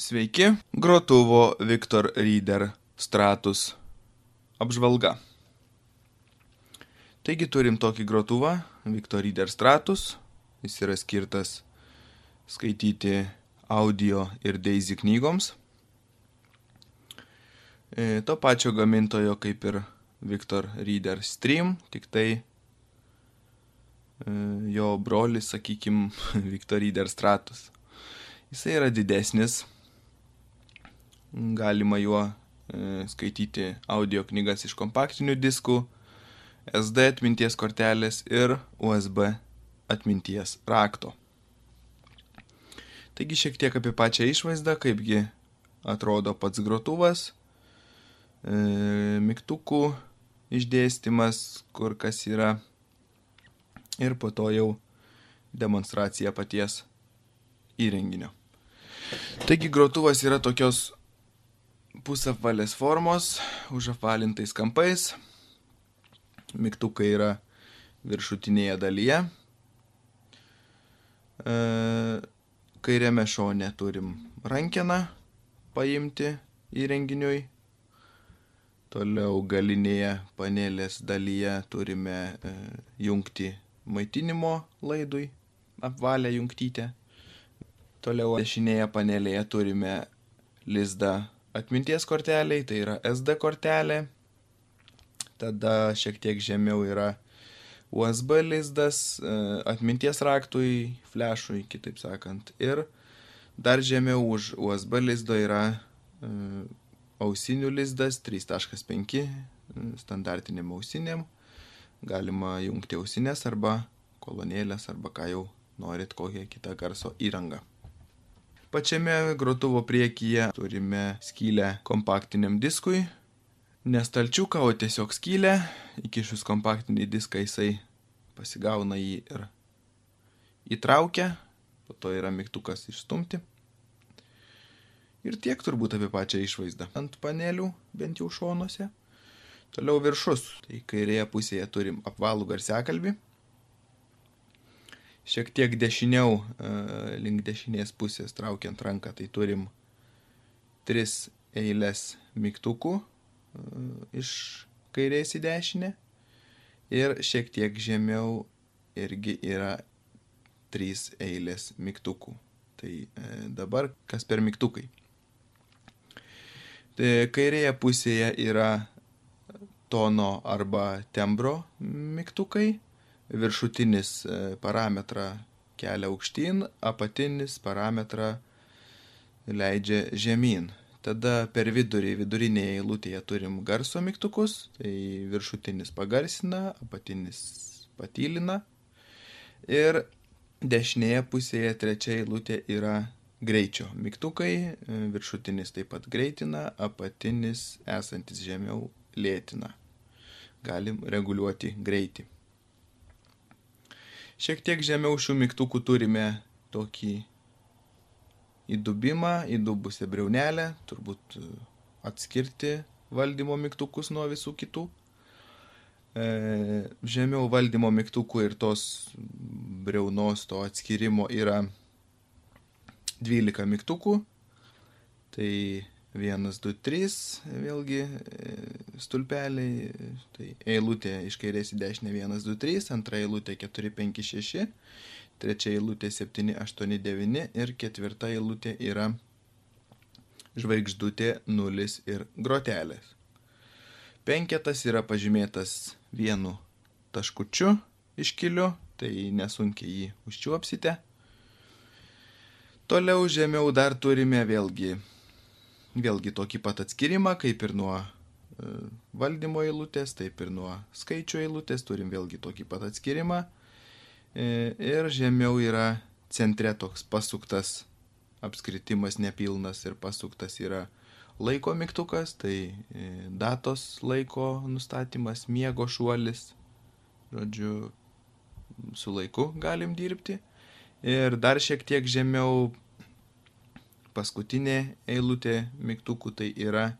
Sveiki, grotuvo Victor Reader Stratus apžvalga. Taigi turim tokį grotuvą Victor Reader Stratus. Jis yra skirtas skaityti audio ir Daisy knygoms. E, to pačio gamintojo kaip ir Victor Reader Stream, tik tai e, jo brolis, sakykim, Victor Reader Stratus. Jisai yra didesnis, galima juo e, skaityti audio knygas iš kompaktinių diskų, SD atminties kortelės ir USB atminties rakto. Taigi šiek tiek apie pačią išvaizdą, kaipgi atrodo pats grotuvas, e, mygtukų išdėstymas, kur kas yra ir po to jau demonstracija paties įrenginio. Taigi grotuvas yra tokios pusapvalės formos, užapvalintais kampais. Mygtukai yra viršutinėje dalyje. E, kairiame šone turim rankeną paimti įrenginiui. Toliau galinėje panelės dalyje turime e, jungti maitinimo laidui, apvalę jungtytę. Toliau dešinėje panelėje turime lizdą atminties korteliai, tai yra SD kortelė. Tada šiek tiek žemiau yra USB lizdas, e, atminties raktui, flešui, kitaip sakant. Ir dar žemiau už USB lizdo yra e, ausinių lizdas 3.5 e, standartiniam ausiniam. Galima jungti ausinės arba kolonėlės arba ką jau norit, kokią kitą garso įrangą. Pačiame grotuvo priekyje turime skylę kompaktiniam diskui. Ne stalčiuką, o tiesiog skylę. Įkišus kompaktinį diską jisai pasigauna jį ir įtraukia. Po to yra mygtukas išstumti. Ir tiek turbūt apie pačią išvaizdą. Ant panelių, bent jau šonuose. Toliau viršus. Tai kairėje pusėje turim apvalų garsiakalbį šiek tiek dešiniau, e, link dešinės pusės traukiant ranką, tai turim tris eilės mygtukų e, iš kairės į dešinę. Ir šiek tiek žemiau irgi yra trys eilės mygtukų. Tai e, dabar kas per mygtukai. Tai kairėje pusėje yra tono arba tembro mygtukai viršutinis e, parametrą kelia aukštyn, apatinis parametrą leidžia žemyn. Tada per vidurį, vidurinėje eilutėje turim garso mygtukus, tai viršutinis pagarsina, apatinis patylina. Ir dešinėje pusėje trečia eilutė yra greičio mygtukai, e, viršutinis taip pat greitina, apatinis esantis žemiau lėtina. Galim reguliuoti greitį. Šiek tiek žemiau šių mygtukų turime tokį įdubimą, įdubusią breunelę, turbūt e, atskirti valdymo mygtukus nuo visų kitų. E, žemiau valdymo mygtukų ir tos breunos, to atskirimo yra 12 mygtukų. Tai 1, 2, 3, vėlgi e, stulpeliai, tai eilutė iš kairės į dešinę 1, 2, 3, antra eilutė 4, 5, 6, trečia eilutė 7, 8, 9 ir ketvirta eilutė yra žvaigždutė, nulis ir grotelės. Penketas yra pažymėtas vienu taškučiu iškiliu, tai nesunkiai jį užčiuopsite. Toliau žemiau dar turime vėlgi vėlgi tokį pat atskirimą, kaip ir nuo e, valdymo eilutės, taip ir nuo skaičių eilutės, turim vėlgi tokį pat atskirimą. E, ir žemiau yra centre toks pasuktas apskritimas nepilnas ir pasuktas yra laiko mygtukas, tai e, datos laiko nustatymas, miego šuolis, žodžiu, su laiku galim dirbti. Ir dar šiek tiek žemiau paskutinė eilutė mygtukų tai yra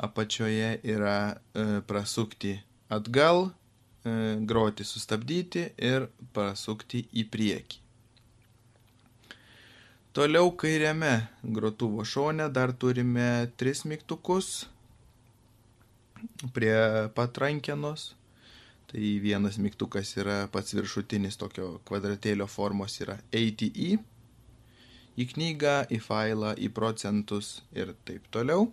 apačioje yra e, prasukti atgal, e, groti sustabdyti ir prasukti į priekį. Toliau kairiame grotuvo šone dar turime tris mygtukus prie patrankenos. Tai vienas mygtukas yra pats viršutinis tokio kvadratėlio formos yra eiti į, knygą, į failą, į procentus ir taip toliau.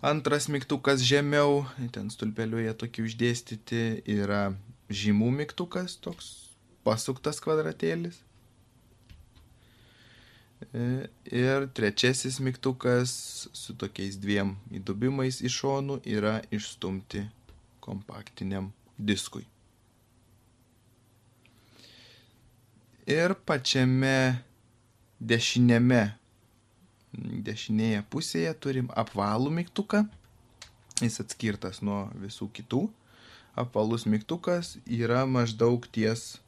Antras mygtukas žemiau, ten stulpeliu jie tokie uždėstyti, yra žymų mygtukas, toks pasuktas kvadratėlis. E, ir trečiasis mygtukas su tokiais dviem įdubimais iš šonų yra išstumti kompaktiniam diskui. Ir pačiame dešinėme, dešinėje pusėje turim apvalų mygtuką. Jis atskirtas nuo visų kitų. Apvalus mygtukas yra maždaug ties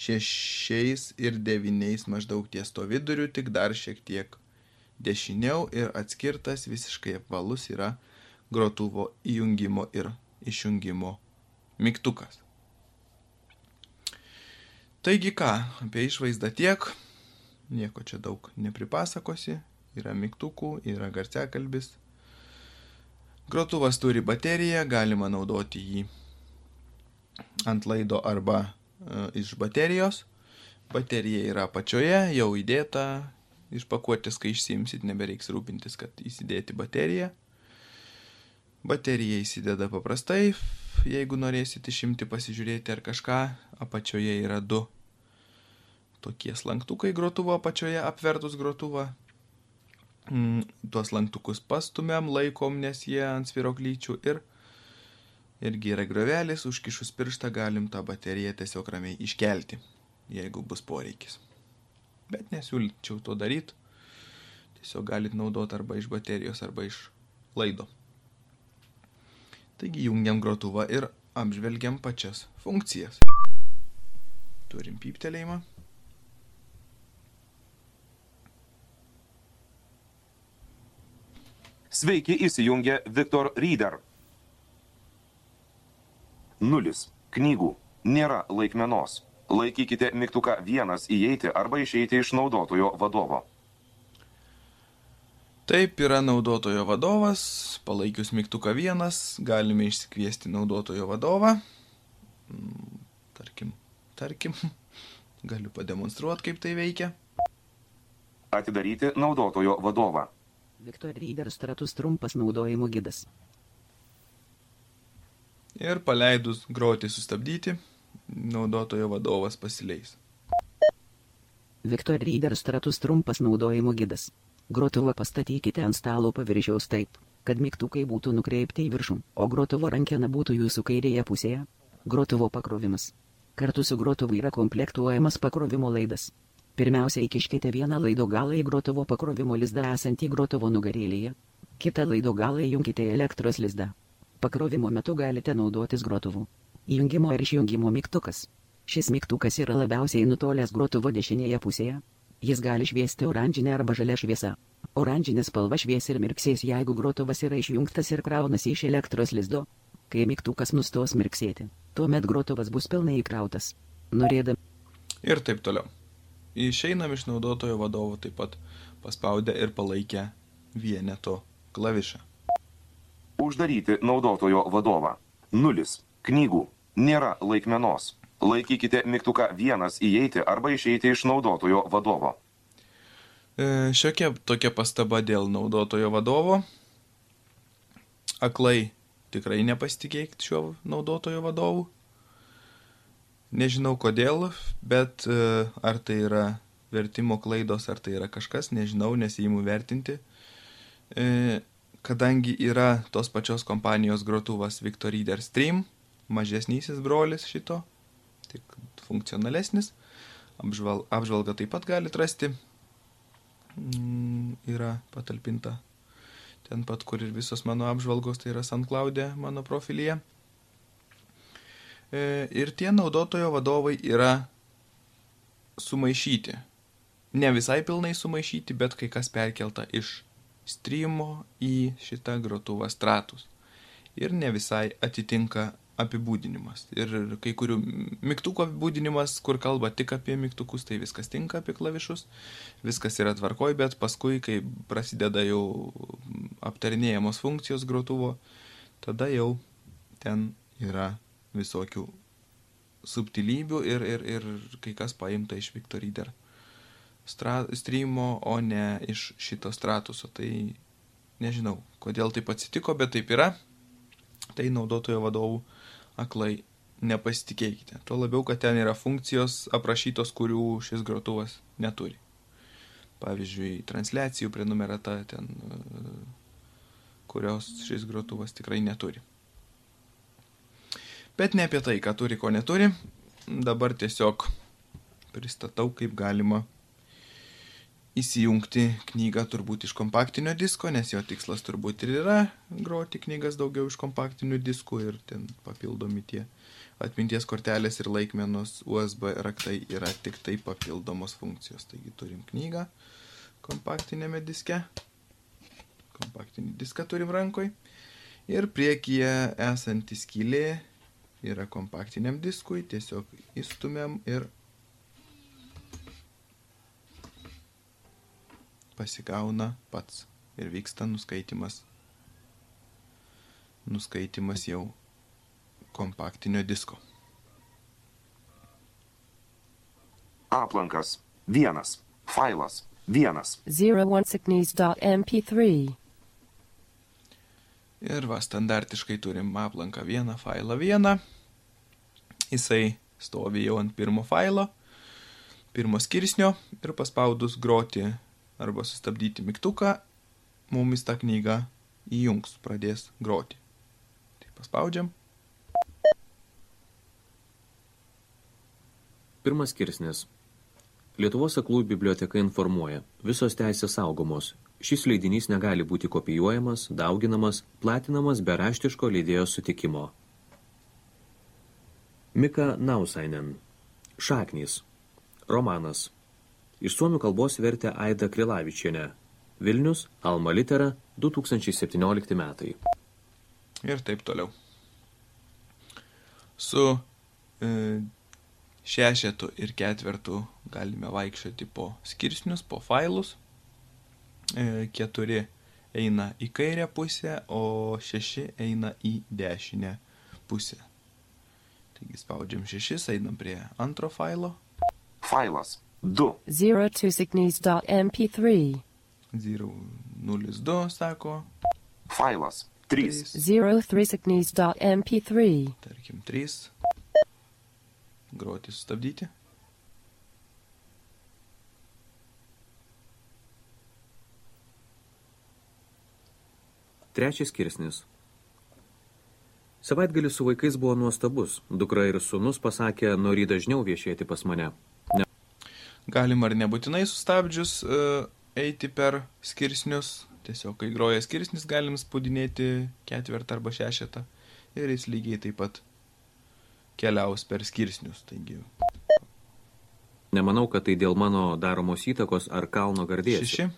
šešiais ir devyniais maždaug ties to viduriu, tik dar šiek tiek dešiniau ir atskirtas visiškai apvalus yra grotuvo įjungimo ir išjungimo mygtukas. Taigi ką, apie išvaizdą tiek, nieko čia daug nepripasakosi, yra mygtukų, yra garsiakalbis. Grotuvas turi bateriją, galima naudoti jį ant laido arba E, iš baterijos. Baterija yra apačioje, jau įdėta. Iš pakuotės, kai išsimsit, nebereiks rūpintis, kad įsidėti bateriją. Baterija įsideda paprastai, jeigu norėsit išimti pasižiūrėti ar kažką, apačioje yra du tokie slanktukai grotuvo apačioje apvertus grotuvą. Mm, tuos lanktukus pastumėm, laikom, nes jie ant sviroklyčių ir irgi yra griovelis, užkišus pirštą galim tą bateriją tiesiog ramiai iškelti, jeigu bus poreikis. Bet nesiūlyčiau to daryti. Tiesiog galit naudoti arba iš baterijos, arba iš laido. Taigi jungiam grotuvą ir apžvelgiam pačias funkcijas. Turim pyptelėjimą. Sveiki įsijungę Victor Reader Nulis. Knygų. Nėra laikmenos. Laikykite mygtuką vienas įeiti arba išeiti iš naudotojo vadovo. Taip yra naudotojo vadovas, palaikius mygtuką vienas, galime išsikviesti naudotojo vadovą. Mm, tarkim, tarkim, galiu pademonstruoti, kaip tai veikia. Atidaryti naudotojo vadovą. Victor Reader stratus trumpas naudojimo gidas ir paleidus groti sustabdyti, naudotojo vadovas pasileis. Victor Reader stratus trumpas naudojimo gidas. Grotuvą pastatykite ant stalo paviršiaus taip, kad mygtukai būtų nukreipti į viršų, o grotuvo rankena būtų jūsų kairėje pusėje. Grotuvo pakrovimas. Kartu su grotuvu yra komplektuojamas pakrovimo laidas. Pirmiausia, įkiškite vieną laido galą į grotuvo pakrovimo lizdą esantį grotuvo nugarėlėje. Kitą laido galą įjunkite į elektros lizdą. Pakrovimo metu galite naudotis grotuvu. Įjungimo ir išjungimo mygtukas. Šis mygtukas yra labiausiai nutolęs grotuvo dešinėje pusėje. Jis gali šviesti oranžinę arba žalę šviesą. Oranžinė spalva švies ir mirksės, jeigu grotuvas yra išjungtas ir kraunasi iš elektros lizdo. Kai mygtukas nustos mirksėti, tuomet grotuvas bus pilnai įkrautas. Norėdam. Ir taip toliau. Išeinam iš naudotojo vadovo taip pat paspaudę ir palaikę vieneto klavišą. Uždaryti naudotojo vadovą. Nulis. Knygų. Nėra laikmenos. Laikykite mygtuką vienas įeiti arba išeiti iš naudotojo vadovo. E, šiokia tokia pastaba dėl naudotojo vadovo. Aklai tikrai nepasitikėk šiuo naudotojo vadovu. Nežinau kodėl, bet e, ar tai yra vertimo klaidos, ar tai yra kažkas, nežinau, nesijimu vertinti. E, kadangi yra tos pačios kompanijos grotuvas Victor Reader Stream, mažesnysis brolis šito, tik funkcionalesnis, apžval, apžvalgą taip pat galite rasti, mm, yra patalpinta ten pat, kur ir visos mano apžvalgos, tai yra SunCloud'e mano profilyje. E, ir tie naudotojo vadovai yra sumaišyti. Ne visai pilnai sumaišyti, bet kai kas perkelta iš streamo į šitą grotuvą stratus. Ir ne visai atitinka apibūdinimas. Ir kai kurių mygtukų apibūdinimas, kur kalba tik apie mygtukus, tai viskas tinka apie klavišus, viskas yra tvarkoj, bet paskui, kai prasideda jau aptarinėjamos funkcijos grotuvo, tada jau ten yra visokių subtilybių ir, ir, ir kai kas paimta iš Victor Reader streamo, o ne iš šito stratuso. Tai nežinau, kodėl taip atsitiko, bet taip yra. Tai naudotojo vadovų aklai nepasitikėkite. Tuo labiau, kad ten yra funkcijos aprašytos, kurių šis grotuvas neturi. Pavyzdžiui, transliacijų prenumerata ten, kurios šis grotuvas tikrai neturi. Bet ne apie tai, ką turi, ko neturi. Dabar tiesiog pristatau, kaip galima įsijungti knygą turbūt iš kompaktinio disko, nes jo tikslas turbūt ir yra groti knygas daugiau iš kompaktinių diskų ir ten papildomi tie atminties kortelės ir laikmenos USB raktai yra tik tai papildomos funkcijos. Taigi turim knygą kompaktinėme diske, kompaktinį diską turim rankoj ir priekyje esanti skylė yra kompaktiniam diskui, tiesiog įstumėm ir pasigauna pats ir vyksta nuskaitimas. Nuskaitimas jau kompaktinio disko. Aplankas. Vienas. Failas. Vienas. 01sickness.mp3. Ir va, standartiškai turim aplanką vieną, failą vieną. Jisai stovi jau ant pirmo failo, pirmo skirsnio ir paspaudus groti arba sustabdyti mygtuką, mumis tą knygą įjungs, pradės groti. Tai paspaudžiam. Pirmas skirsnis. Lietuvos aklųjų biblioteka informuoja, visos teisės saugomos. Šis leidinys negali būti kopijuojamas, dauginamas, platinamas be raštiško leidėjo sutikimo. Mika Nausainen. Šaknys. Romanas. Iš suomių kalbos vertė Aida Krilavičienė. Vilnius, Alma Litera, 2017 metai. Ir taip toliau. Su e, šešetu ir ketvertu galime vaikščioti po skirsnius, po failus. E, keturi eina į kairę pusę, o šeši eina į dešinę pusę. Taigi spaudžiam šešis, einam prie antro failo. Failas. 2. 02sickness.mp3. 002 sako, Failas. 3. 03sickness.mp3. tarkim 3. Groti sustabdyti. Trečias skirsnis. Savaitgalis su vaikais buvo nuostabus. Dukra ir sunus pasakė, nori dažniau viešėti pas mane. Galima ar nebūtinai sustabdžius e, eiti per skirsnius. Tiesiog, kai groja skirsnis, galim spaudinėti ketvirtą arba šešetą. Ir jis lygiai taip pat keliaus per skirsnius. Taigi, Nemanau, kad tai dėl mano daromos įtakos ar kalno gardės. šeši.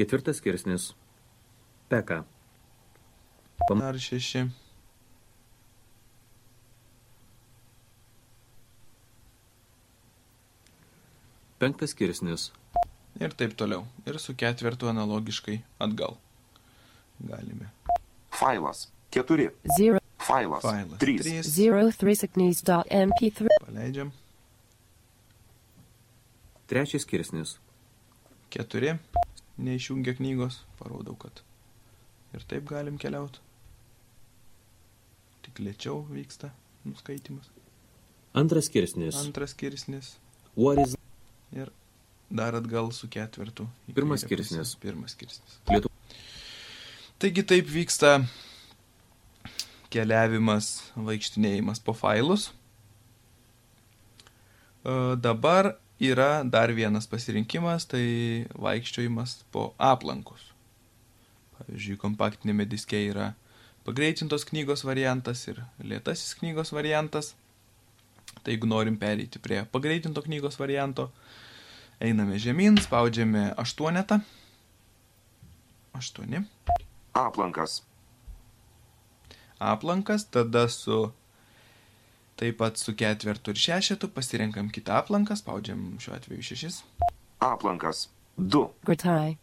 Ketvirtas skirsnis. Peka. Dar šeši. Penktas skirsnis. Ir taip toliau. Ir su ketvirtu analogiškai atgal. Galime. Failas. 4. 0 Failas. Failas. 3. 3. 03sickness.mp3. Paleidžiam. Trečias skirsnis. 4. Neišjungia knygos. Parodau, kad ir taip galim keliauti. Tik lėčiau vyksta nuskaitimas. Antras skirsnis. Antras skirsnis. What is Ir dar atgal su ketvirtu. Pirmas skirsnis. Pirmas skirsnis. Lietu- Taigi taip vyksta keliavimas, vaikštinėjimas po failus. E, Dabar yra dar vienas pasirinkimas, tai vaikščiojimas po aplankus. Pavyzdžiui, kompaktinėme diske yra pagreitintos knygos variantas ir lėtasis knygos variantas. Tai jeigu norim pereiti prie pagreitinto knygos varianto, Einame žemyn, spaudžiame aštuonetą. Aštuoni. aplankas, Aplankas, tada su taip pat su ketvertu ir šešetu pasirenkam kitą aplanką, spaudžiam šiuo atveju šešis. aplankas, 2, Gratai.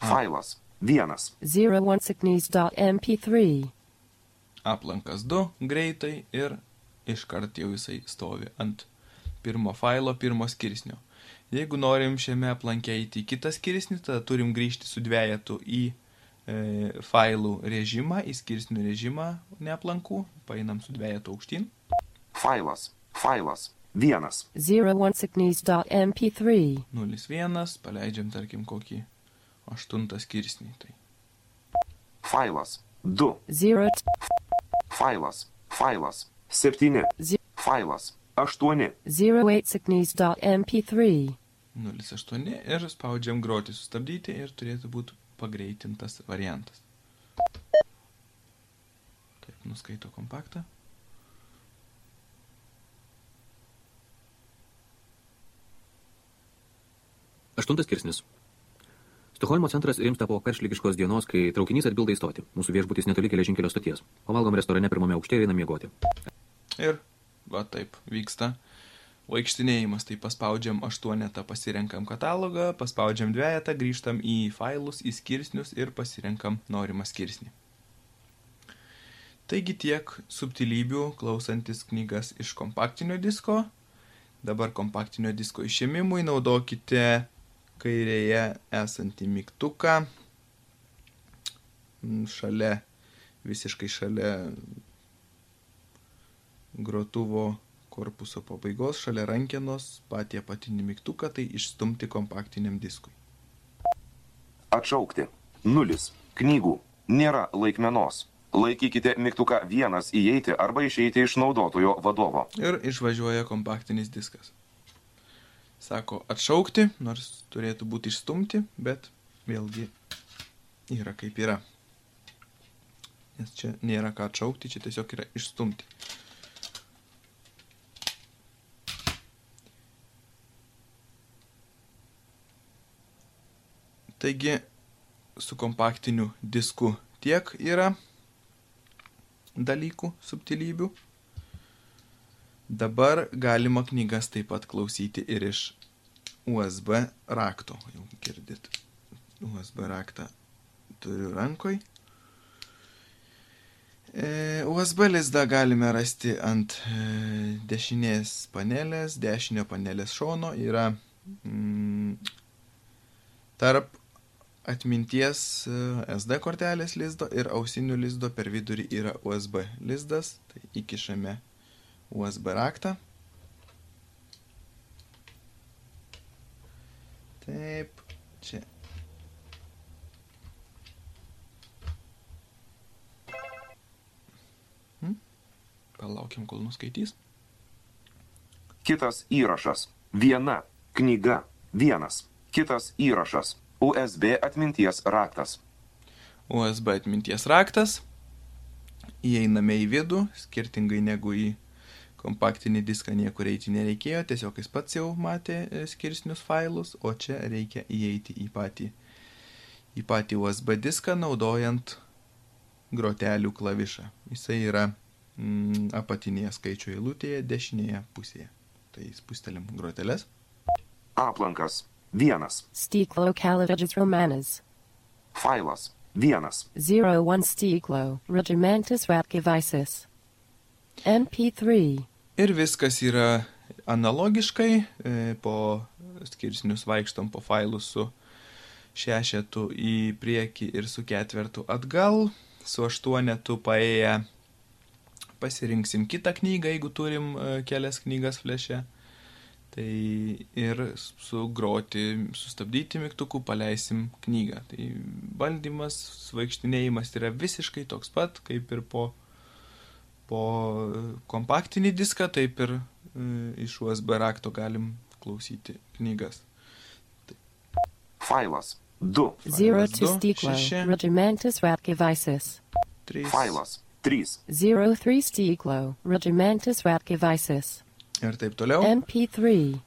failas, 1, 01sickneys.mp3. Aplankas 2 greitai ir iškart jau jisai stovi ant pirmo failo, pirmo skirsnio. Jeigu norim šiame aplanke įti į kitą skirsnį, tada turim grįžti su dviejetu į e, failų režimą, į skirsnių režimą neaplankų, paeinam su dviejetu aukštyn. failas, failas, 1, 01sickneys.mp3. 0,1, paleidžiam tarkim kokį aštuntą skirsnį. Tai failas, 2, 0 failas, failas, 7, Zi- failas, 8, 08sickneys.mp3. 0,8 ir spaudžiam groti sustabdyti ir turėtų būti pagreitintas variantas. Taip, nuskaito kompaktą. Aštuntas skirsnis. Stokholmo centras rimsta po karšlygiškos dienos, kai traukinys atbilda įstoti. Mūsų viešbutis netoli geležinkelio stoties. Pavalgom restorane pirmame aukšte ir einam miegoti. Ir va taip vyksta vaikštinėjimas. Tai paspaudžiam aštuonetą, pasirenkam katalogą, paspaudžiam dviejatą, grįžtam į failus, į skirsnius ir pasirenkam norimą skirsnį. Taigi tiek subtilybių klausantis knygas iš kompaktinio disko. Dabar kompaktinio disko išėmimui naudokite kairėje esantį mygtuką. Mm, Šalia, visiškai šalia grotuvo korpuso pabaigos, šalia rankenos, patį apatinį mygtuką, tai išstumti kompaktiniam diskui. atšaukti, 0, knygų, nėra laikmenos. Laikykite mygtuką 1 įeiti arba išeiti iš naudotojo vadovo. Ir išvažiuoja kompaktinis diskas. Sako atšaukti, nors turėtų būti išstumti, bet vėlgi yra kaip yra. Nes čia nėra ką atšaukti, čia tiesiog yra išstumti. Taigi su kompaktiniu disku tiek yra dalykų, subtilybių. Dabar galima knygas taip pat klausyti ir iš USB rakto. Jau girdit. USB raktą turiu rankoj. E, USB lizdą galime rasti ant e, dešinės panelės, dešinio panelės šono yra mm, tarp atminties e, SD kortelės lizdo ir ausinių lizdo per vidurį yra USB lizdas, tai įkišame USB raktą. Taip, čia. Hmm? Palaukiam, kol nuskaitys. Kitas įrašas. Viena knyga. Vienas. Kitas įrašas. USB atminties raktas. USB atminties raktas. Įeiname į vidų, skirtingai negu į kompaktinį diską niekur eiti nereikėjo, tiesiog jis pats jau matė e, skirsnius failus, o čia reikia įeiti į patį, į patį USB diską naudojant grotelių klavišą. Jisai yra mm, apatinėje skaičių eilutėje, dešinėje pusėje. Tai spustelim groteles. Aplankas. Vienas. Stiklo Kalavidges Romanas. Failas. Vienas. 01 Stiklo Regimentus Ratkivisis. MP3. Ir viskas yra analogiškai, e, po skirsnius vaikštom po failus su šešetu į priekį ir su ketvertu atgal, su aštuonetu paėję pasirinksim kitą knygą, jeigu turim e, kelias knygas fleše. Tai ir sugroti, sustabdyti mygtukų, paleisim knygą. Tai valdymas, vaikštinėjimas yra visiškai toks pat, kaip ir po po kompaktinį diską, taip ir e, iš USB rakto galim klausyti knygas. Failas. Du. Failas 02 du, Stiklo šeši. Regimentus Ratkivisis. 3 Failas. Trys. 03 Stiklo Regimentus Ratkivisis. ir taip toliau. MP3.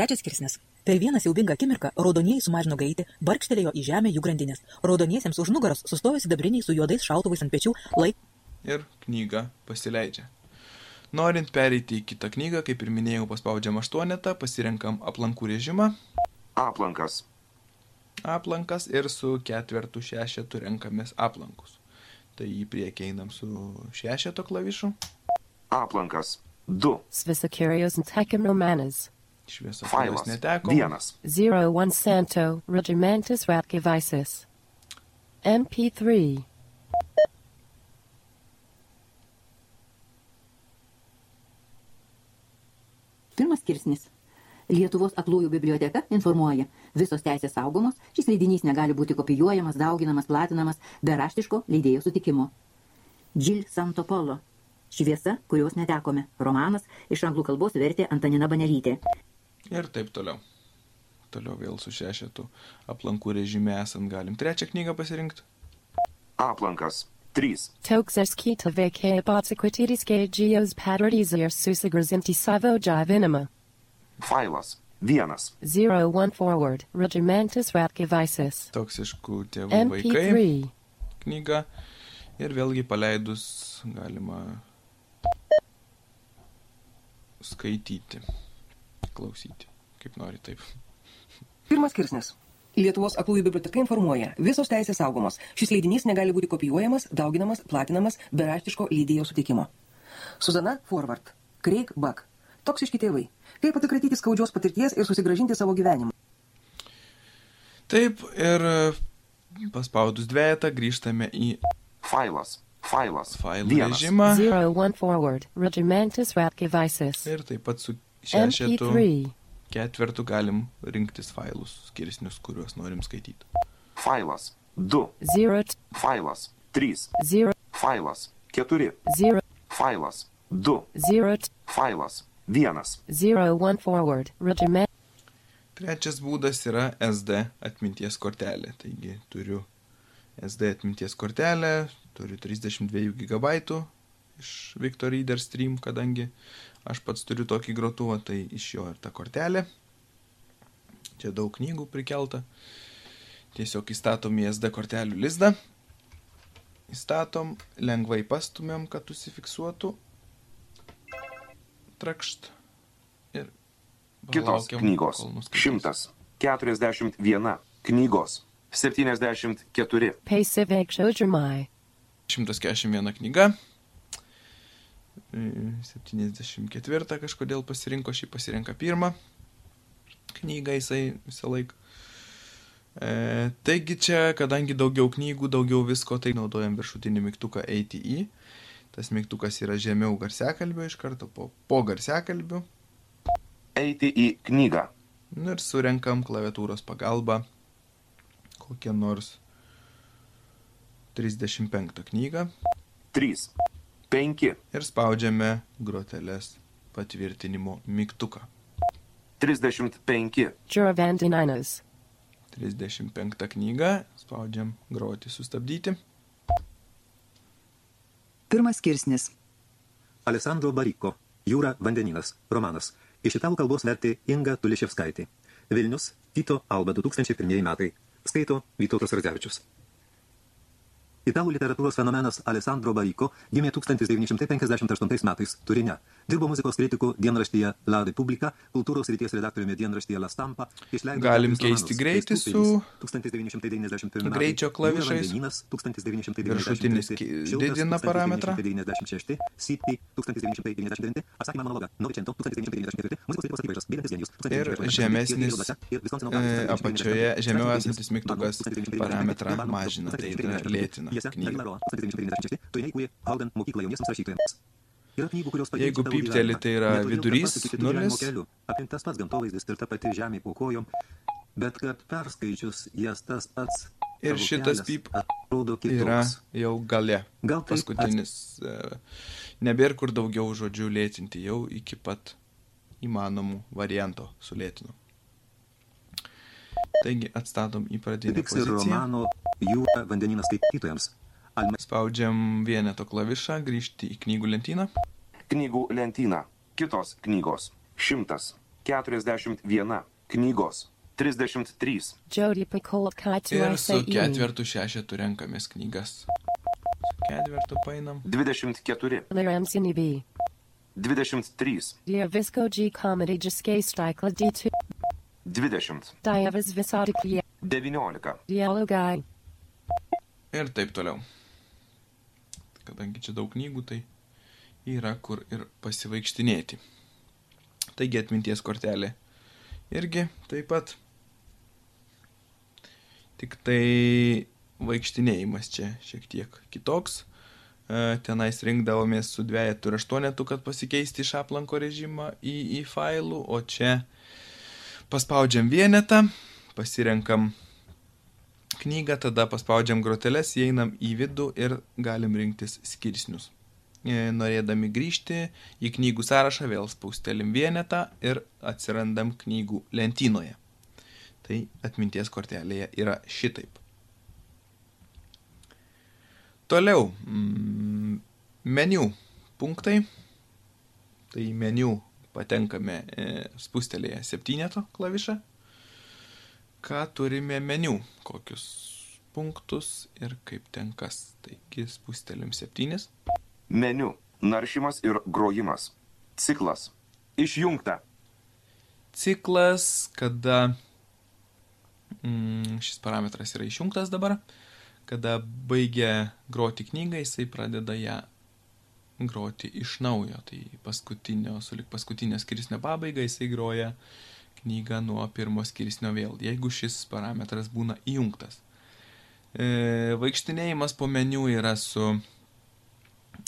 Trečias skirsnis. Per vieną siaubingą akimirką raudonieji sumažino greitį, barkštelėjo į žemę jų grandinės. Raudoniesiems už nugaros sustojo sidabriniai su juodais šautuvais ant pečių, laik ir knygą pasileidžia. Norint pereiti į kitą knygą, kaip ir minėjau, paspaudžiam aštuonetą, pasirenkam aplankų režimą, Aplankas. aplankas ir su ketvertu šešetu renkamės aplankus. Tai į priekį einam su šešeto klavišu, Aplankas. 2. Svisakirios and Tekim Romanas. Šviesos Failas. neteko. 1. 01 Santo Regimentus Ratkivisis. MP3. Pirmas skirsnis. Lietuvos aklųjų biblioteka informuoja, visos teisės saugomos, šis leidinys negali būti kopijuojamas, dauginamas, platinamas be raštiško leidėjo sutikimo. Džil Santopolo. Šviesa, kurios netekome. Romanas iš anglų kalbos vertė Antanina Banelytė. Ir taip toliau. Toliau vėl su šešetu aplankų režime esant galim trečią knygą pasirinkti. Aplankas. 3. Toxerskita veke botsequititis geos paradisier susigresinti savo jivinima. Failas. 1. 01 Forward Regimentus Ratkivisis. Toksiškų tėvų vaikai MP3. knyga. Ir vėlgi paleidus galima skaityti, klausyti, kaip nori taip. Pirmas skirsnis. Lietuvos aklųjų biblioteka informuoja, visos teisės saugomos. Šis leidinys negali būti kopijuojamas, dauginamas, platinamas be raštiško leidėjo sutikimo. Suzana Forward. Craig Buck. Toksiški tėvai. Kaip atsikratyti skaudžios patirties ir susigražinti savo gyvenimą. Taip, ir e, paspaudus dviejatą grįžtame į Failas. Failas. failų 1. režimą 01 Forward Regimentus Ratkivisis. ir taip pat su šešetu MP3. ketvertu galim rinktis failus, skirsnius, kuriuos norim skaityti. Failas. 2. 0 Failas. 3. 0 Failas. 4. 0 Failas. 2. 0 Failas. 1. 01 Forward Regiment Trečias būdas yra SD atminties kortelė. Taigi turiu SD atminties kortelę, turiu 32 GB iš Victor Reader Stream, kadangi aš pats turiu tokį grotuvą, tai iš jo ir ta kortelė. Čia daug knygų prikelta. Tiesiog įstatom į SD kortelių lizdą. Įstatom, lengvai pastumėm, kad užsifiksuotų. Trakšt. Ir Kitos knygos. kol nuskaitys. 141 knygos. 74. Pasivek Shojamai 141 knyga. E, 74 kažkodėl pasirinko, šį pasirinka pirmą knygą jisai visą laiką. E, taigi čia, kadangi daugiau knygų, daugiau visko, tai naudojam viršutinį mygtuką eiti į. Tas mygtukas yra žemiau garsiakalbio iš karto po, po garsiakalbiu. Eiti į knygą. Nu ir surenkam klaviatūros pagalba kokią nors 35 knygą 3. 5. ir spaudžiame grotelės patvirtinimo mygtuką. 35. Juravandininas 35 knygą, spaudžiam groti sustabdyti. Pirmas skirsnis. Alessandro Bariko. Jūra vandenynas. Romanas. Iš italų kalbos vertė Inga Tuliševskaitė. Vilnius. Tito Alba 2001 metai. Skaito Vytautas Radzevičius. Italų literatūros fenomenas Alessandro Bariko gimė 1958 metais Turine. Dirbo muzikos kritikų dienraštyje La Repubblica, kultūros ryties redaktoriumi dienraštyje La Stampa. Galim keisti greitį su pilis 1991 metai. greičio klavišais. Jūra vandenynas 1993. Viršutinis ki- Šilkas didina parametrą. 1996, City 1999, atsakymą monologą, Novicento 1994, muzikos kritikos apybraižas, Bėgantis genijus Ir 1998, žemesnis, e, apačioje 1999, žemiau esantis mygtukas 1999, parametrą mažina, tai yra 1999, lėtina Jose knygą. Dalimaro 1996, Turine įkūrė Howden mokyklą jauniesiams rašytojams. Knygų, Jeigu pypteli, tai yra vidurys, nulis. gyvenimo kelių, Aplink tas pats gamtovaizdis ir ta pati žemė po kojom, bet kad perskaičius jas tas pats Ir šitas pyp Yra jau gale. Gal tai Paskutinis. e, Nebėra kur daugiau žodžių lėtinti, jau iki pat įmanomų varianto sulėtinu. Taigi atstatom į pradinę Tiks poziciją. romano Jūra vandenynas skaitytojams. Spaudžiam vieneto klavišą, grįžti į knygų lentyną. Knygų lentyna. Kitos knygos. 100. 41 knygos, 33 Jody Picoult Kai to Ir su ICE. ketvertu šešetu renkamės knygas. Su ketvertu painam. 24 Liramsini B. 23 Dear Visco G Comedy Jiske Stikla D2. 20 Diavas Visadiklia. 19 Yellow Guy. Ir taip toliau. Kadangi čia daug knygų, tai yra kur ir pasivaikštinėti. Taigi atminties kortelė irgi taip pat. Tik tai vaikštinėjimas čia šiek tiek kitoks. E, Tenais rinkdavomės su dviejetu ir aštuonetu, kad pasikeisti iš aplanko režimą į, į failų, o čia paspaudžiam vienetą, pasirenkam knygą, tada paspaudžiam groteles, įeinam į vidų ir galim rinktis skirsnius. E, Norėdami grįžti į knygų sąrašą, vėl spaustelim vienetą ir atsirandam knygų lentynoje. Tai atminties kortelėje yra šitaip. Toliau. mm, Meniu punktai. Tai meniu patenkame e, spustelėje septyneto klavišą ką turime meniu, kokius punktus ir kaip ten kas. Taigi spūstelim septynis. Meniu, naršymas ir grojimas, ciklas, išjungta, Ciklas, kada mm, šis parametras yra išjungtas dabar, kada baigia groti knygą, jisai pradeda ją groti iš naujo. Tai paskutinio, sulik paskutinio skirsnio pabaiga jisai groja knygą nuo pirmo skirsnio vėl, jeigu šis parametras būna įjungtas. E, vaikštinėjimas po meniu yra su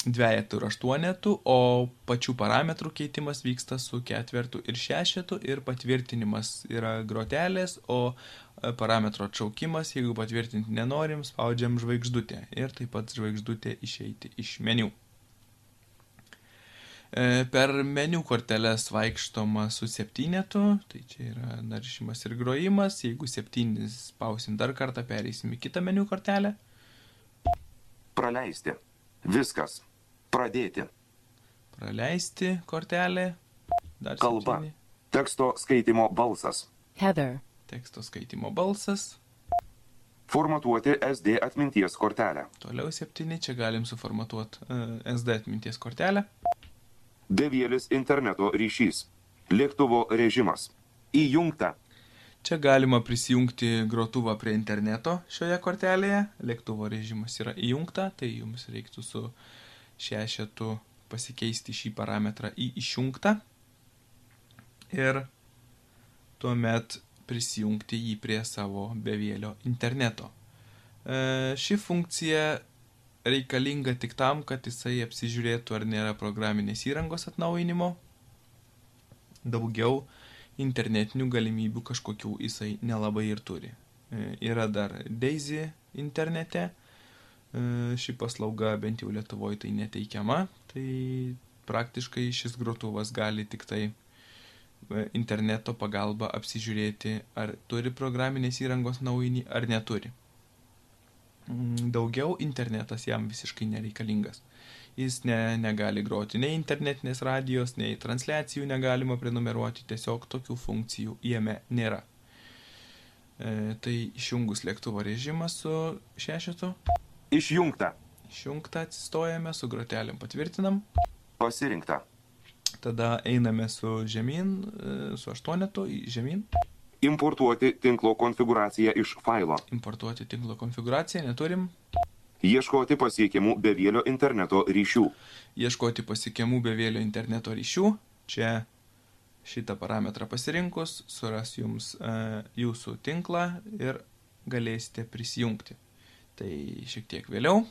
dvejetu ir aštuonetu, o pačių parametrų keitimas vyksta su ketvertu ir šešetu ir patvirtinimas yra grotelės, o e, parametro atšaukimas, jeigu patvirtinti nenorim, spaudžiam žvaigždutę ir taip pat žvaigždutė išeiti iš meniu. E, Per meniu korteles vaikštoma su septynetu, tai čia yra naršymas ir grojimas, jeigu septynis spausim dar kartą, pereisim į kitą meniu kortelę. praleisti, viskas, pradėti, praleisti kortelę. Dar kalba, septyni. teksto skaitimo balsas, Heather. Teksto skaitimo balsas. formatuoti SD atminties kortelę, Toliau septyni, čia galim suformatuoti uh, SD atminties kortelę. bevėlis interneto ryšys, lėktuvo režimas, įjungta, Čia galima prisijungti grotuvą prie interneto šioje kortelėje. Lėktuvo režimas yra įjungta, tai jums reiktų su šešetu pasikeisti šį parametrą į išjungtą. Ir tuomet prisijungti jį prie savo bevėlio interneto. E, ši funkcija reikalinga tik tam, kad jisai apsižiūrėtų, ar nėra programinės įrangos atnaujinimo. Daugiau internetinių galimybių kažkokių jisai nelabai ir turi. E, Yra dar Daisy internete, E, ši paslauga bent jau Lietuvoje tai neteikiama, tai praktiškai šis grotuvas gali tik tai e, interneto pagalba apsižiūrėti, ar turi programinės įrangos naujinį, ar neturi. Mm, Daugiau internetas jam visiškai nereikalingas. Jis ne, negali groti nei internetinės radijos, nei transliacijų negalima prenumeruoti, tiesiog tokių funkcijų jame nėra. E, tai išjungus lėktuvo režimą su šešetu, išjungta, išjungta atsistojame, su grotelėm patvirtinam, pasirinkta, tada einame su žemyn, e, su aštuonetu į žemyn, importuoti tinklo konfiguraciją iš failo, importuoti tinklo konfiguraciją, neturim, ieškoti pasiekiamų bevėlio interneto ryšių, ieškoti pasiekiamų bevėlio interneto ryšių. Čia šitą parametrą pasirinkus suras jums e, jūsų tinklą ir galėsite prisijungti. Tai šiek tiek vėliau,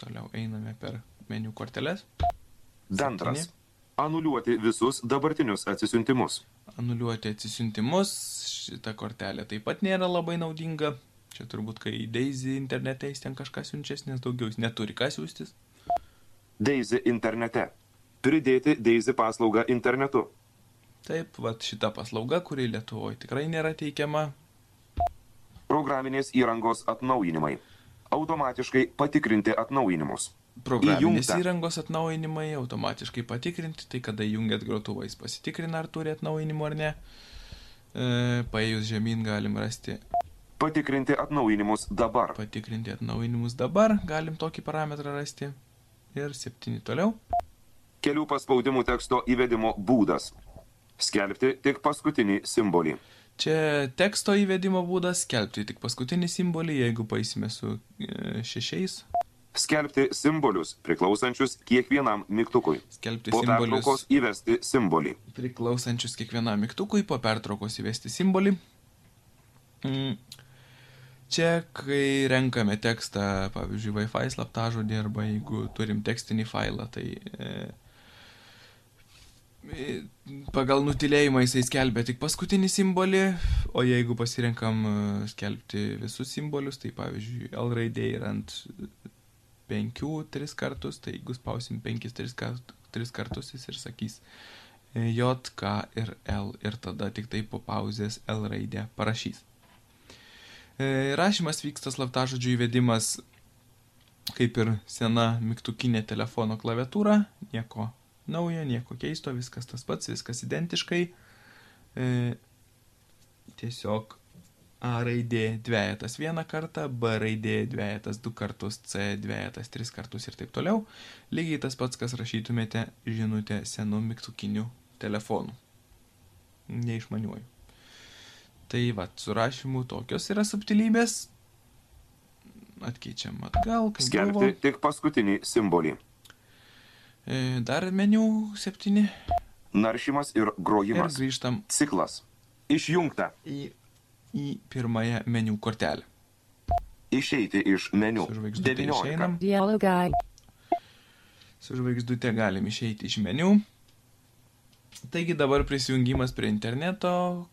toliau einame per meniu korteles. bendras, anuliuoti visus dabartinius atsisiuntimus, Anuliuoti atsisiuntimus, šita kortelė taip pat nėra labai naudinga. Čia turbūt, kai Daisy internete jis ten kažką siunčias, nes daugiau jis neturi ką siūstis. Daisy internete, pridėti Daisy paslaugą internetu, Taip, vat šita paslauga, kuri Lietuvoje tikrai nėra teikiama, programinės įrangos atnaujinimai, automatiškai patikrinti atnaujinimus, Programinės Įjungta. įrangos atnaujinimai automatiškai patikrinti, tai kada įjungiat grotuvą, jis pasitikrina, ar turi atnaujinimų ar ne. E, paėjus žemyn galim rasti Patikrinti atnaujinimus dabar. patikrinti atnaujinimus dabar, galim tokį parametrą rasti. Ir septyni toliau. Kelių paspaudimų teksto įvedimo būdas. Skelbti tik paskutinį simbolį. Čia teksto įvedimo būdas, skelbti tik paskutinį simbolį, jeigu paisime su e, šešiais, Skelbti simbolius priklausančius kiekvienam mygtukui. skelbti Po simbolius pertraukos įvesti simbolį. priklausančius kiekvienam mygtukui, po pertraukos įvesti simbolį. Mm. Čia, kai renkame tekstą, pavyzdžiui, Wi-Fi slaptažodį arba jeigu turim tekstinį failą, tai e, e, pagal nutilėjimą jisai skelbia tik paskutinį simbolį, o jeigu pasirenkam e, skelbti visus simbolius, tai pavyzdžiui, L raidė yra ant penkių tris kartus, tai jeigu spausim penkis tris, kart, tris kartus, jis ir sakys e, J, K ir L ir tada tik tai po pauzės L raidę parašys. E, Rašymas vyksta slaptažodžių įvedimas kaip ir sena mygtukinė telefono klaviatūra, nieko naujo, nieko keisto, viskas tas pats, viskas identiškai. E, tiesiog A raidė dviejetas vieną kartą, B raidė dviejetas du kartus, C dviejetas tris kartus ir taip toliau. Lygiai tas pats, kas rašytumėte žinutę senu mygtukiniu telefonu. Neišmaniuoju. Tai va, su rašymu tokios yra subtilybės. Atkeičiam atgal, kaip Skelbti buvo. tik paskutinį simbolį. E, Dar meniu septyni. Naršymas ir Ir grojimas. grįžtam Ciklas. Išjungta. į, į pirmąją meniu kortelę. Išeiti iš meniu. Su žvaigždute 19. išeinam. Yellow guy. Su žvaigždute galim išeiti iš meniu. Taigi dabar prisijungimas prie interneto.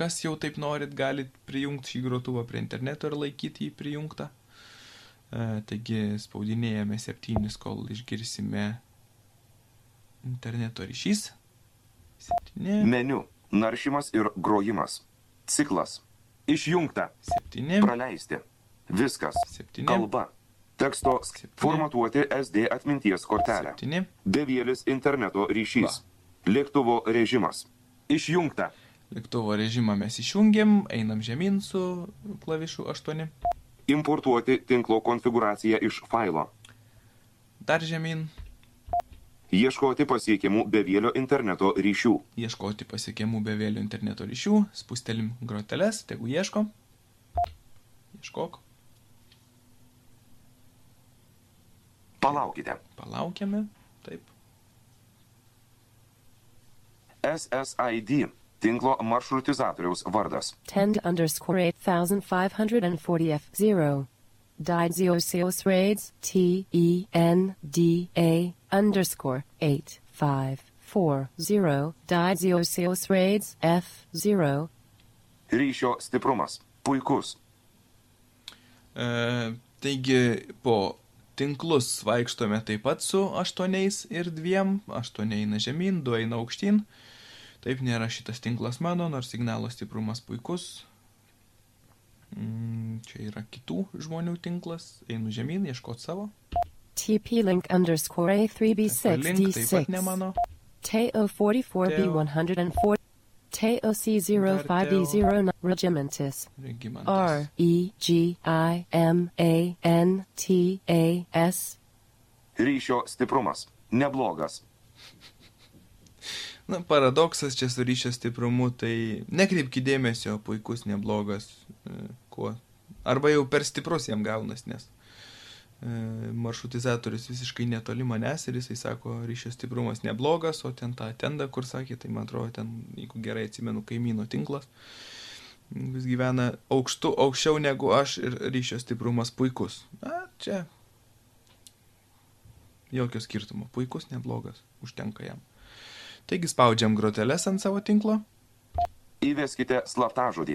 Kas jau taip norit, galit prijungti šį grotuvą prie interneto ir laikyti jį prijungtą. E, taigi spaudinėjame septynis, kol išgirsime interneto ryšys. Septyni. Meniu. Naršymas ir grojimas. Ciklas. Išjungta. Septyni. Praleisti. Viskas. Septyni. Kalba. Teksto Septyni. formatuoti SD atminties kortelę. Septyni. Bevėlis interneto ryšys. Lėktuvo režimas. Išjungta. Lėktuvo režimą mes išjungiam, einam žemyn su klavišu 8. Importuoti tinklo konfiguraciją iš failo. Dar žemyn, Ieškoti pasiekiamų bevėlio interneto ryšių. ieškoti pasiekiamų bevėlių interneto ryšių, spustelim groteles, tegu ieško. Ieškok, Palaukite. palaukiame, taip. SSID. Tinklo maršrutizatoriaus vardas. 10 underscore 8540 F0. Didziosios raids T E N D A underscore 8540 Didziosios raids F0. Ryšio stiprumas. Puikus. E, taigi po tinklus vaikštome taip pat su aštuoniais ir dviem, aštuoni eina žemyn, du eina aukštyn. Taip nėra šitas tinklas mano, nors signalo stiprumas puikus. Mm, čia yra kitų žmonių tinklas, einu žemyn, ieškoti savo. TP link underscore A3B6 Link taip pat ne D6. mano. TO 44B104. TO C05D09 Regimentis. Regimantas. R E G I M A N T A S. Ryšio stiprumas. Neblogas. Na, paradoksas čia su ryšio stiprumu, tai nekreipki dėmesio, puikus, neblogas, e, kuo. Arba jau per stiprus jam gaunas, nes e, maršrutizatorius visiškai netoli manęs ir jisai sako, ryšio stiprumas neblogas, o ten tą tendą, kur sakė, tai man atrodo, ten, jeigu gerai atsimenu, kaimyno tinklas, vis gyvena aukštu, aukščiau negu aš ir ryšio stiprumas puikus. Na, čia jokio skirtumo, puikus, neblogas, užtenka jam. Taigi spaudžiam groteles ant savo tinklo, Įveskite slaptažodį.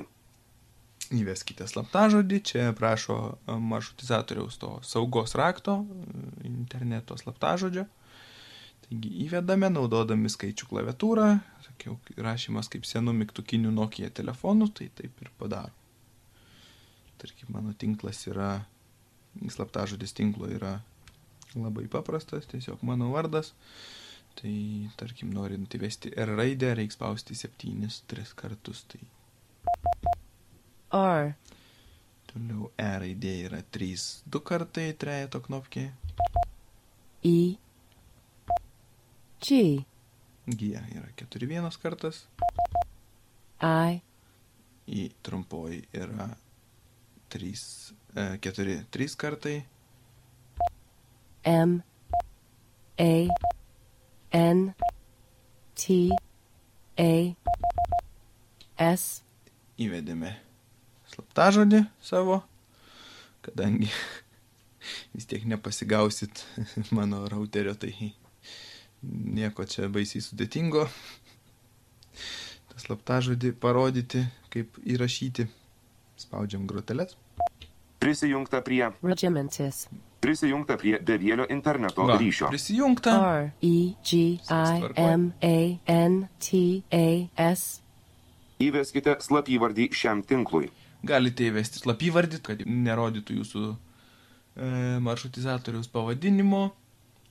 įveskite slaptažodį, čia prašo maršrutizatoriaus to saugos rakto, interneto slaptažodžio. Taigi įvedame, naudodami skaičių klaviatūrą, sakiau, rašymas kaip senų mygtukinių Nokia telefonų, tai taip ir padaro. Tarkim, mano tinklas yra, slaptažodis tinklo yra Labai paprastas, tiesiog mano vardas. Tai, tarkim, norint įvesti R raidę, reikia spausti 7 tris kartus. Tai R, toliau E raidė yra 3 du kartai, trejeto knopkė. E, G, G yra 4 vienas kartas. I, Į trumpoji yra 3, 4 3 kartai. M, A, N, T, A, S, Įvedėme slaptažodį savo, kadangi vis tiek nepasigausit mano routerio, tai nieko čia baisiai sudėtingo. tą slaptažodį parodyti, kaip įrašyti. Spaudžiam groteles. Prisijungta prie, Regimentis, prisijungta prie bevėlio interneto Va, ryšio. Prisijungta. R, E, G, I, M, A, N, T, A, S, Įveskite slapyvardį šiam tinklui. Galite įvesti slapyvardį, kad nerodytų jūsų e, maršrutizatoriaus pavadinimo.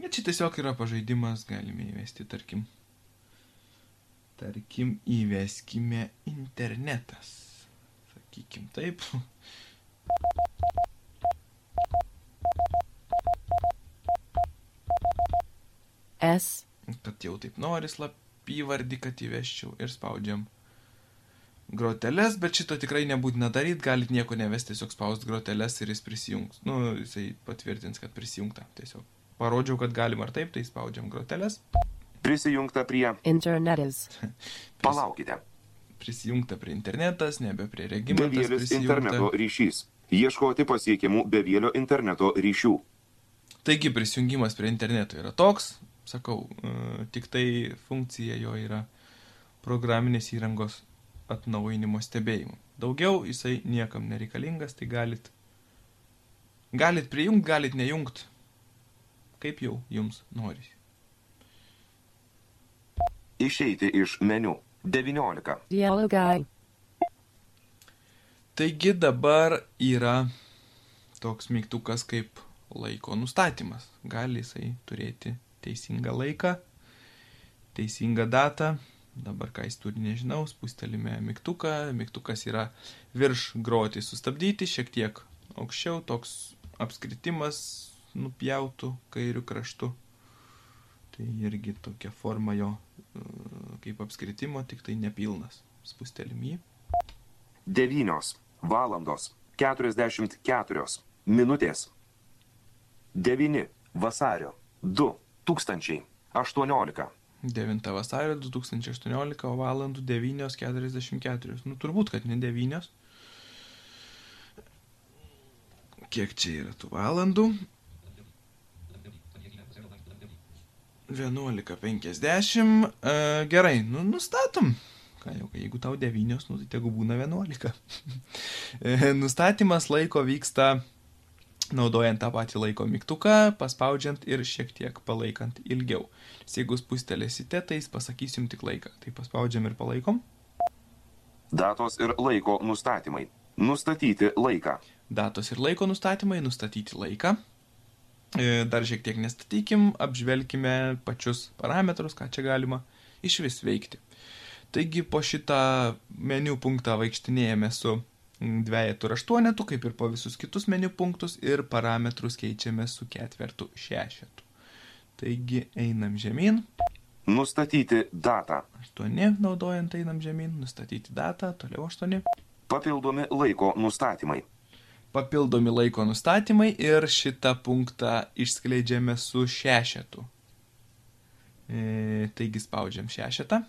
Ir čia tiesiog yra pažaidimas, galime įvesti, tarkim. Tarkim, įveskime internetas. Sakykim taip. S, Kad jau taip nori slapyvardį, kad įveščiau ir spaudžiam groteles, bet šito tikrai nebūtina daryti, galit nieko nevesti, tiesiog spaust groteles ir jis prisijungs. Nu, jisai patvirtins, kad prisijungta. Tiesiog parodžiau, kad galim ar taip, tai spaudžiam groteles. Prisijungta prie, Internetis, palaukite, Prisijungta prie internetas, nebe prie regimantas bevėlis interneto prisijungta. ryšys. Ieškoti pasiekimų bevėlio interneto ryšių. Taigi prisijungimas prie interneto yra toks, sakau, e, tik tai funkcija jo yra programinės įrangos atnaujinimo stebėjimo. Daugiau jisai niekam nereikalingas, tai galit, galit prijungti, galit nejungti, kaip jau jums nori. Išeiti iš meniu. 19. yellow guy, Taigi dabar yra toks mygtukas kaip laiko nustatymas. Gali jisai turėti teisingą laiką, teisingą datą. Dabar ką jis turi, nežinau, spustelime mygtuką. Mygtukas yra virš groti sustabdyti, šiek tiek aukščiau, toks apskritimas nupjautų kairių kraštų. Tai irgi tokia forma jo e, kaip apskritimo, tik tai nepilnas. Spustelim jį. 9 valandos 44 minutės 9 vasario 2 tūkstančiai 18 9 vasario 2018 valandų 9.44. Nu, turbūt, kad ne 9. Kiek čia yra tų valandų? 11.50. E, gerai, nu, nustatom. Ką jau, jeigu tau 9, nu, tai tegu būna 11. E, Nustatymas laiko vyksta naudojant tą patį laiko mygtuką, paspaudžiant ir šiek tiek palaikant ilgiau. Nes jeigu spustelėsite, tai jis pasakys jums tik laiką. Tai paspaudžiam ir palaikom. datos ir laiko nustatymai nustatyti laiką Datos ir laiko nustatymai, nustatyti laiką. E, Dar šiek tiek nestatykim, apžvelkime pačius parametrus, ką čia galima iš vis veikti. Taigi po šitą meniu punktą vaikštinėjame su dvejetu ir aštuonetu, kaip ir po visus kitus meniu punktus, ir parametrus keičiame su ketvertu šešetu. Taigi einam žemyn, nustatyti datą 8 naudojant einam žemyn, nustatyti datą, toliau 8. papildomi laiko nustatymai Papildomi laiko nustatymai ir šitą punktą išskleidžiame su šešetu. E, taigi spaudžiam šešetą.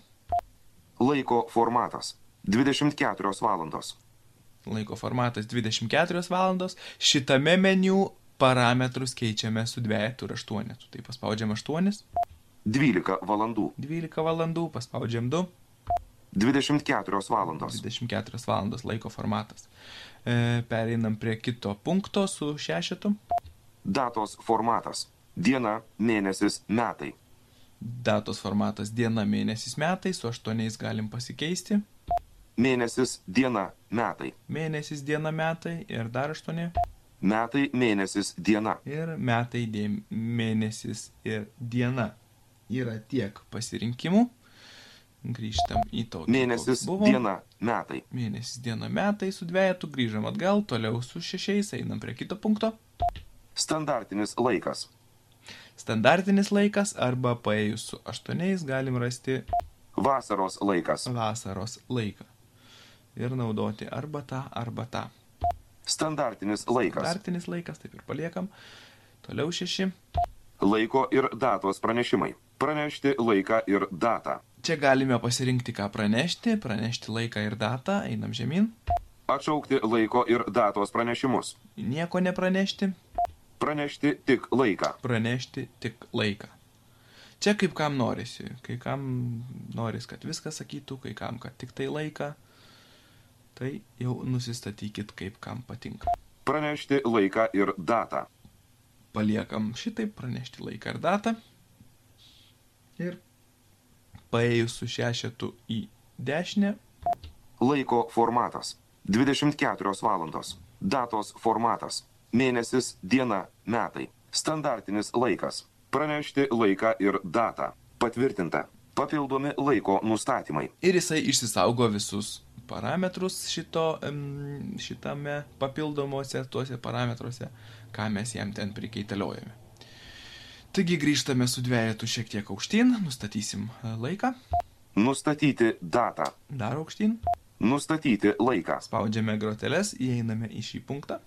laiko formatas 24 valandos Laiko formatas 24 valandos. Šitame meniu parametrus keičiame su dvejetu ir aštuonetu. Tai paspaudžiam 8, 12 valandų 12 valandų, paspaudžiam 2, 24 valandos 24 valandos laiko formatas. E, pereinam prie kito punkto su šešetu. datos formatas diena mėnesis metai Datos formatas diena, mėnesis, metai, su 8 galim pasikeisti. Mėnesis diena metai Mėnesis, diena, metai ir dar 8. metai, mėnesis, diena. Ir metai, dėm, mėnesis ir diena. Yra tiek pasirinkimų. Grįžtam į tokį. Mėnesis, diena, metai. Mėnesis, diena, metai su dvejetu. Grįžam atgal, toliau su šešiais, einam prie kito punkto. Standartinis laikas. Standartinis laikas arba paėjus su aštuoniais galim rasti Vasaros laikas. vasaros laiką. Ir naudoti arba tą, arba tą. Standartinis laikas. Standartinis laikas, taip ir paliekam. Toliau šeši. Laiko ir datos pranešimai. Pranešti laiką ir datą. Čia galime pasirinkti, ką pranešti, pranešti laiką ir datą, einam žemyn. Atšaukti laiko ir datos pranešimus. Nieko nepranešti, Pranešti tik laiką. pranešti tik laiką. Čia kaip kam norisi, kai kam noris, kad viską sakytų, kai kam, kad tik tai laiką. Tai jau nusistatykit, kaip kam patinka. Pranešti laiką ir datą. Paliekam šitaip, pranešti laiką ir datą. Ir paėjus su šešetu į dešinę, Laiko formatas. 24 valandos. Datos formatas. Mėnesis, diena, metai. Standartinis laikas. Pranešti laiką ir datą. Patvirtinta. Papildomi laiko nustatymai. ir jisai išsisaugo visus parametrus šito, šitame papildomuose tuose parametruose, ką mes jam ten prikeitaliojame. Taigi grįžtame su dvejetu šiek tiek aukštyn, nustatysim e, laiką, Nustatyti datą. dar aukštyn, Nustatyti laiką. spaudžiame groteles, įeiname į šį punktą,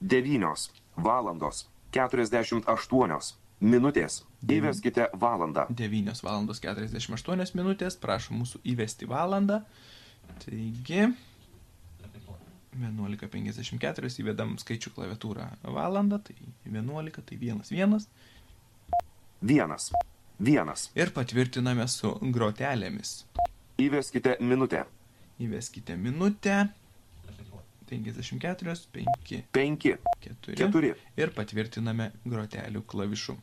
9 valandos 48 minutės. Įveskite valandą. 9 val. 48 minutės, prašom mūsų įvesti valandą. Taigi, 11.54 įvedam skaičių klaviatūrą valandą, tai 11, tai 1, 1 Vienas. Vienas. ir patvirtiname su grotelėmis. Įveskite minutę. Įveskite minutę. 54, 5, Penki. 4. Keturi. Ir patvirtiname grotelių klavišu.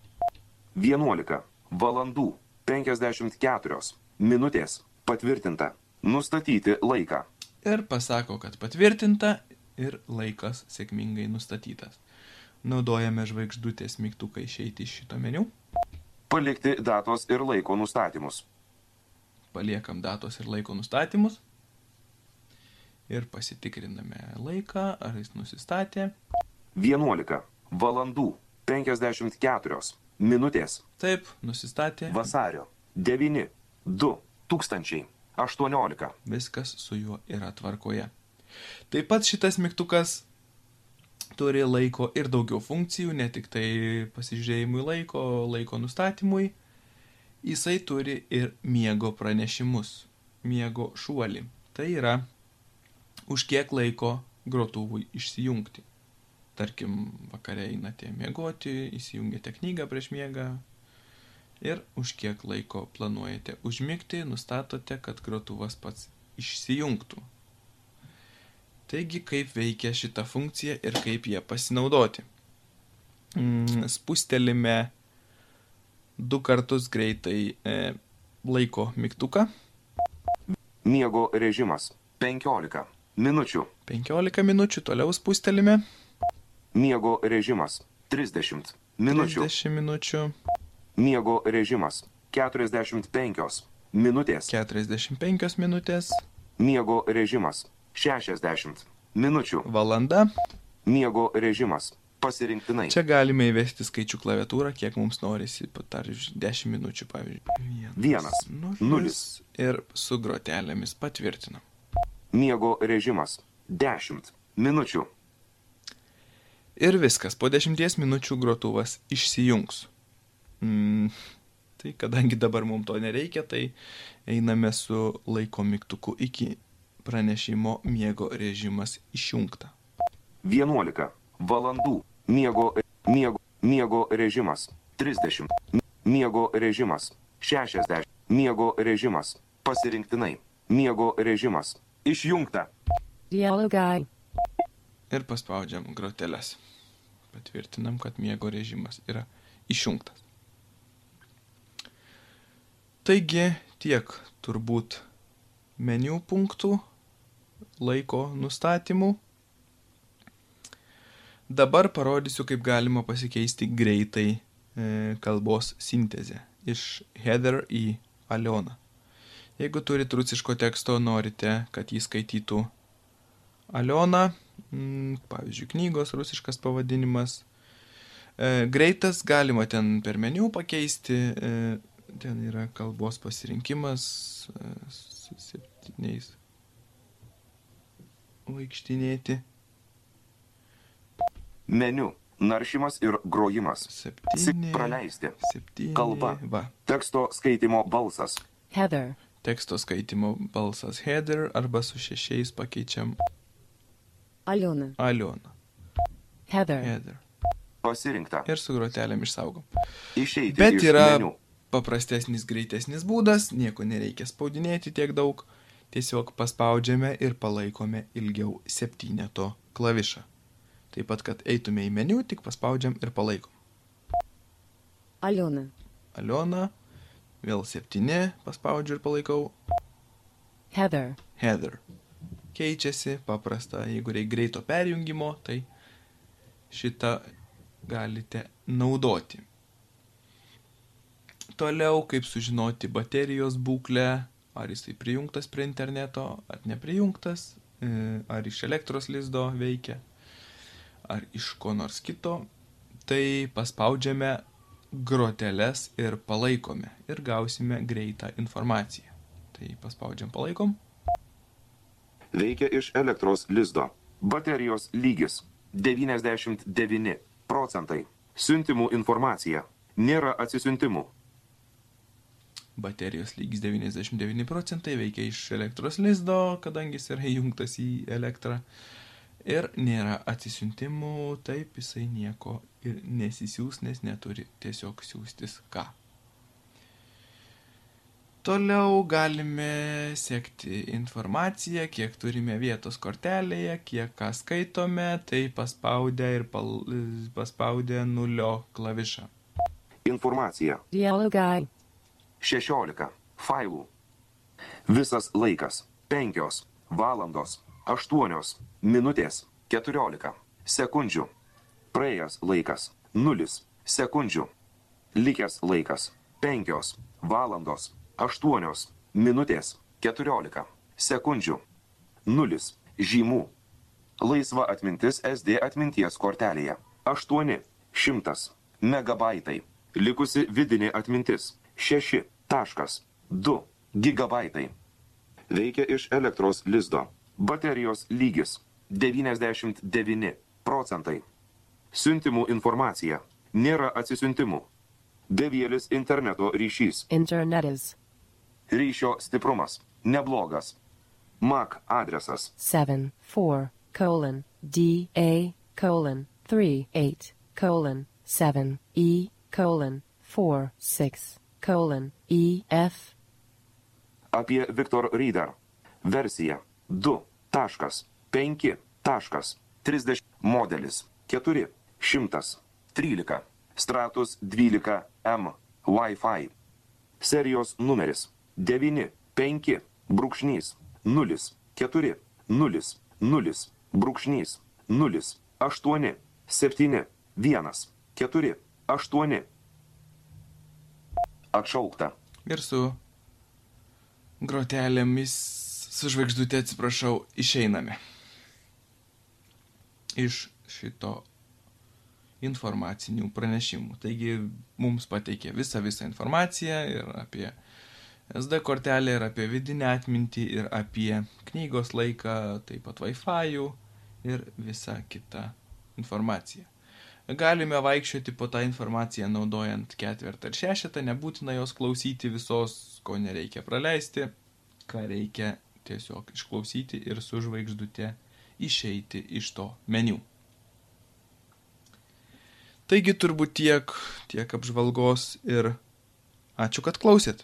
Vienuolika. Valandų. Penkiasdešimt keturios. Minutės. Patvirtinta. Nustatyti laiką. Ir pasako, kad patvirtinta ir laikas sėkmingai nustatytas. Naudojame žvaigždutės mygtuką išeiti iš šito meniu. Palikti datos ir laiko nustatymus. Paliekam datos ir laiko nustatymus. Ir pasitikriname laiką, ar jis nusistatė. Vienuolika. Valandų. Penkiasdešimt keturios. Minutės. Taip, nusistatė. Vasario. Devini. Du. Tūkstančiai. Aštuoniolika. Viskas su juo yra tvarkoje. Taip pat šitas mygtukas turi laiko ir daugiau funkcijų, ne tik tai pasižiūrėjimui laiko, laiko nustatymui. Jisai turi ir miego pranešimus, miego šuolį. Tai yra, už kiek laiko grotuvui išsijungti. Tarkim, vakare einate miegoti, įsijungiate knygą prieš miegą ir už kiek laiko planuojate užmigti, nustatote, kad grotuvas pats išsijungtų. Taigi, kaip veikia šita funkcija ir kaip ją pasinaudoti. Mm, Spustelime du kartus greitai e, laiko mygtuką, Miego režimas. Penkiolika. Minučių. 15 minučių, toliau spustelime Miego režimas. Trisdešimt. Minučių. 30 minučių, Miego režimas. 45 minutės. 45 minutės, Miego režimas. 60 minučių. valanda. Miego režimas. Pasirinktinai. Čia galime įvesti skaičių klaviatūrą, kiek mums norisi, pavyzdžiui, 10 minučių, pavyzdžiui. Vienas, nulis. Ir su grotelėmis patvirtinam. Miego režimas. 10 minučių. Ir viskas, po 10 minučių grotuvas išsijungs. Mm, tai kadangi dabar mums to nereikia, tai einame su laiko mygtuku iki pranešimo miego režimas išjungta. 11 valandų. Miego, miego, miego režimas. 30. Miego režimas. 60. Miego režimas. Pasirinktinai. Miego režimas. Išjungta. Yellow guy. Ir paspaudžiam groteles. Patvirtinam, kad miego režimas yra išjungtas. Taigi tiek turbūt meniu punktų, laiko nustatymų. Dabar parodysiu, kaip galima pasikeisti greitai e, kalbos sintezę iš header į Alioną. Jeigu turit rusiško teksto, norite, kad jį skaitytų Aliona, mm, pavyzdžiui, knygos rusiškas pavadinimas. E, greitas galima ten per meniu pakeisti, e, ten yra kalbos pasirinkimas e, su septyniais vaikštinėti. Meniu. Naršymas ir grojimas. Septyni. Praleisti. Septyni. Kalba. Va. Teksto skaitimo balsas. Heather. Teksto skaitimo balsas Heather arba su šešiais pakeičiam. Aliona. Aliona. Heather. Heather. Pasirinkta. Ir su grotelėm išsaugom. Išeiti. Bet iš yra meniu paprastesnis greitesnis būdas, nieko nereikia spaudinėti tiek daug, tiesiog paspaudžiame ir palaikome ilgiau septyneto klavišą. Taip pat, kad eitume į meniu, tik paspaudžiam ir palaikom. Aliona. Aliona. Vėl septyni, paspaudžiu ir palaikau. Heather. Heather. Keičiasi, paprasta, jeigu reikia greito perjungimo, tai šitą galite naudoti. Toliau, kaip sužinoti baterijos būklę, ar jisai prijungtas prie interneto, ar neprijungtas, e, ar iš elektros lizdo veikia, ar iš ko nors kito, tai paspaudžiame groteles ir palaikome ir gausime greitą informaciją. Tai paspaudžiam palaikom. Veikia iš elektros lizdo. Baterijos lygis 99 procentai. Siuntimų informacija. Nėra atsisiuntimų. Baterijos lygis 99 procentai veikia iš elektros lizdo, kadangi jis yra įjungtas į elektrą. Ir nėra atsisiuntimų, taip jisai nieko ir nesisiūs, nes neturi tiesiog siūstis ką. Toliau galime sekti informaciją, kiek turime vietos kortelėje, kiek ką skaitome, tai paspaudę ir pal, paspaudę nulio klavišą. Informacija. Guy, 16. Failų. Visas laikas. 5 valandos. 8 minutės. 14 sekundžių. Praėjęs laikas. 0 sekundžių. Likęs laikas. 5 valandos. 8 minutės. 14 sekundžių. 0 žymų. Laisva atmintis SD atminties kortelėje. 8 šimtas megabaitai. Likusi vidinė atmintis 6 taškas 2 gigabaitai. Veikia iš elektros lizdo. Baterijos lygis 99 procentai. Siuntimų informacija. Nėra atsisiuntimų. Bevėlis interneto ryšys. Internet is Ryšio stiprumas. Neblogas. MAC adresas 7 4 colon D A colon 3 8 colon 7 E colon 4 6 colon E F. Apie Victor Reader. Versija. 2.5.30 modelis. 413 Stratus 12M Wi-Fi. Serijos numeris. 95 brūkšnys. 0 4 0 0 brūkšnys. 0 8 7 1 4 8 Atšaukta. Ir su grotelėmis, su žvaigždutė atsiprašau, išeiname. Iš šito informacinių pranešimų. Taigi mums pateikė visą visą informaciją ir apie SD kortelę, ir apie vidinę atmintį, ir apie knygos laiką, taip pat Wi-Fi ir visą kitą informaciją. Galime vaikščioti po tą informaciją naudojant ketvertą ir šešetą, nebūtina jos klausyti visos, ko nereikia praleisti, ką reikia tiesiog išklausyti ir su žvaigždute išeiti iš to meniu. Taigi turbūt tiek, tiek apžvalgos ir ačiū, kad klausėt.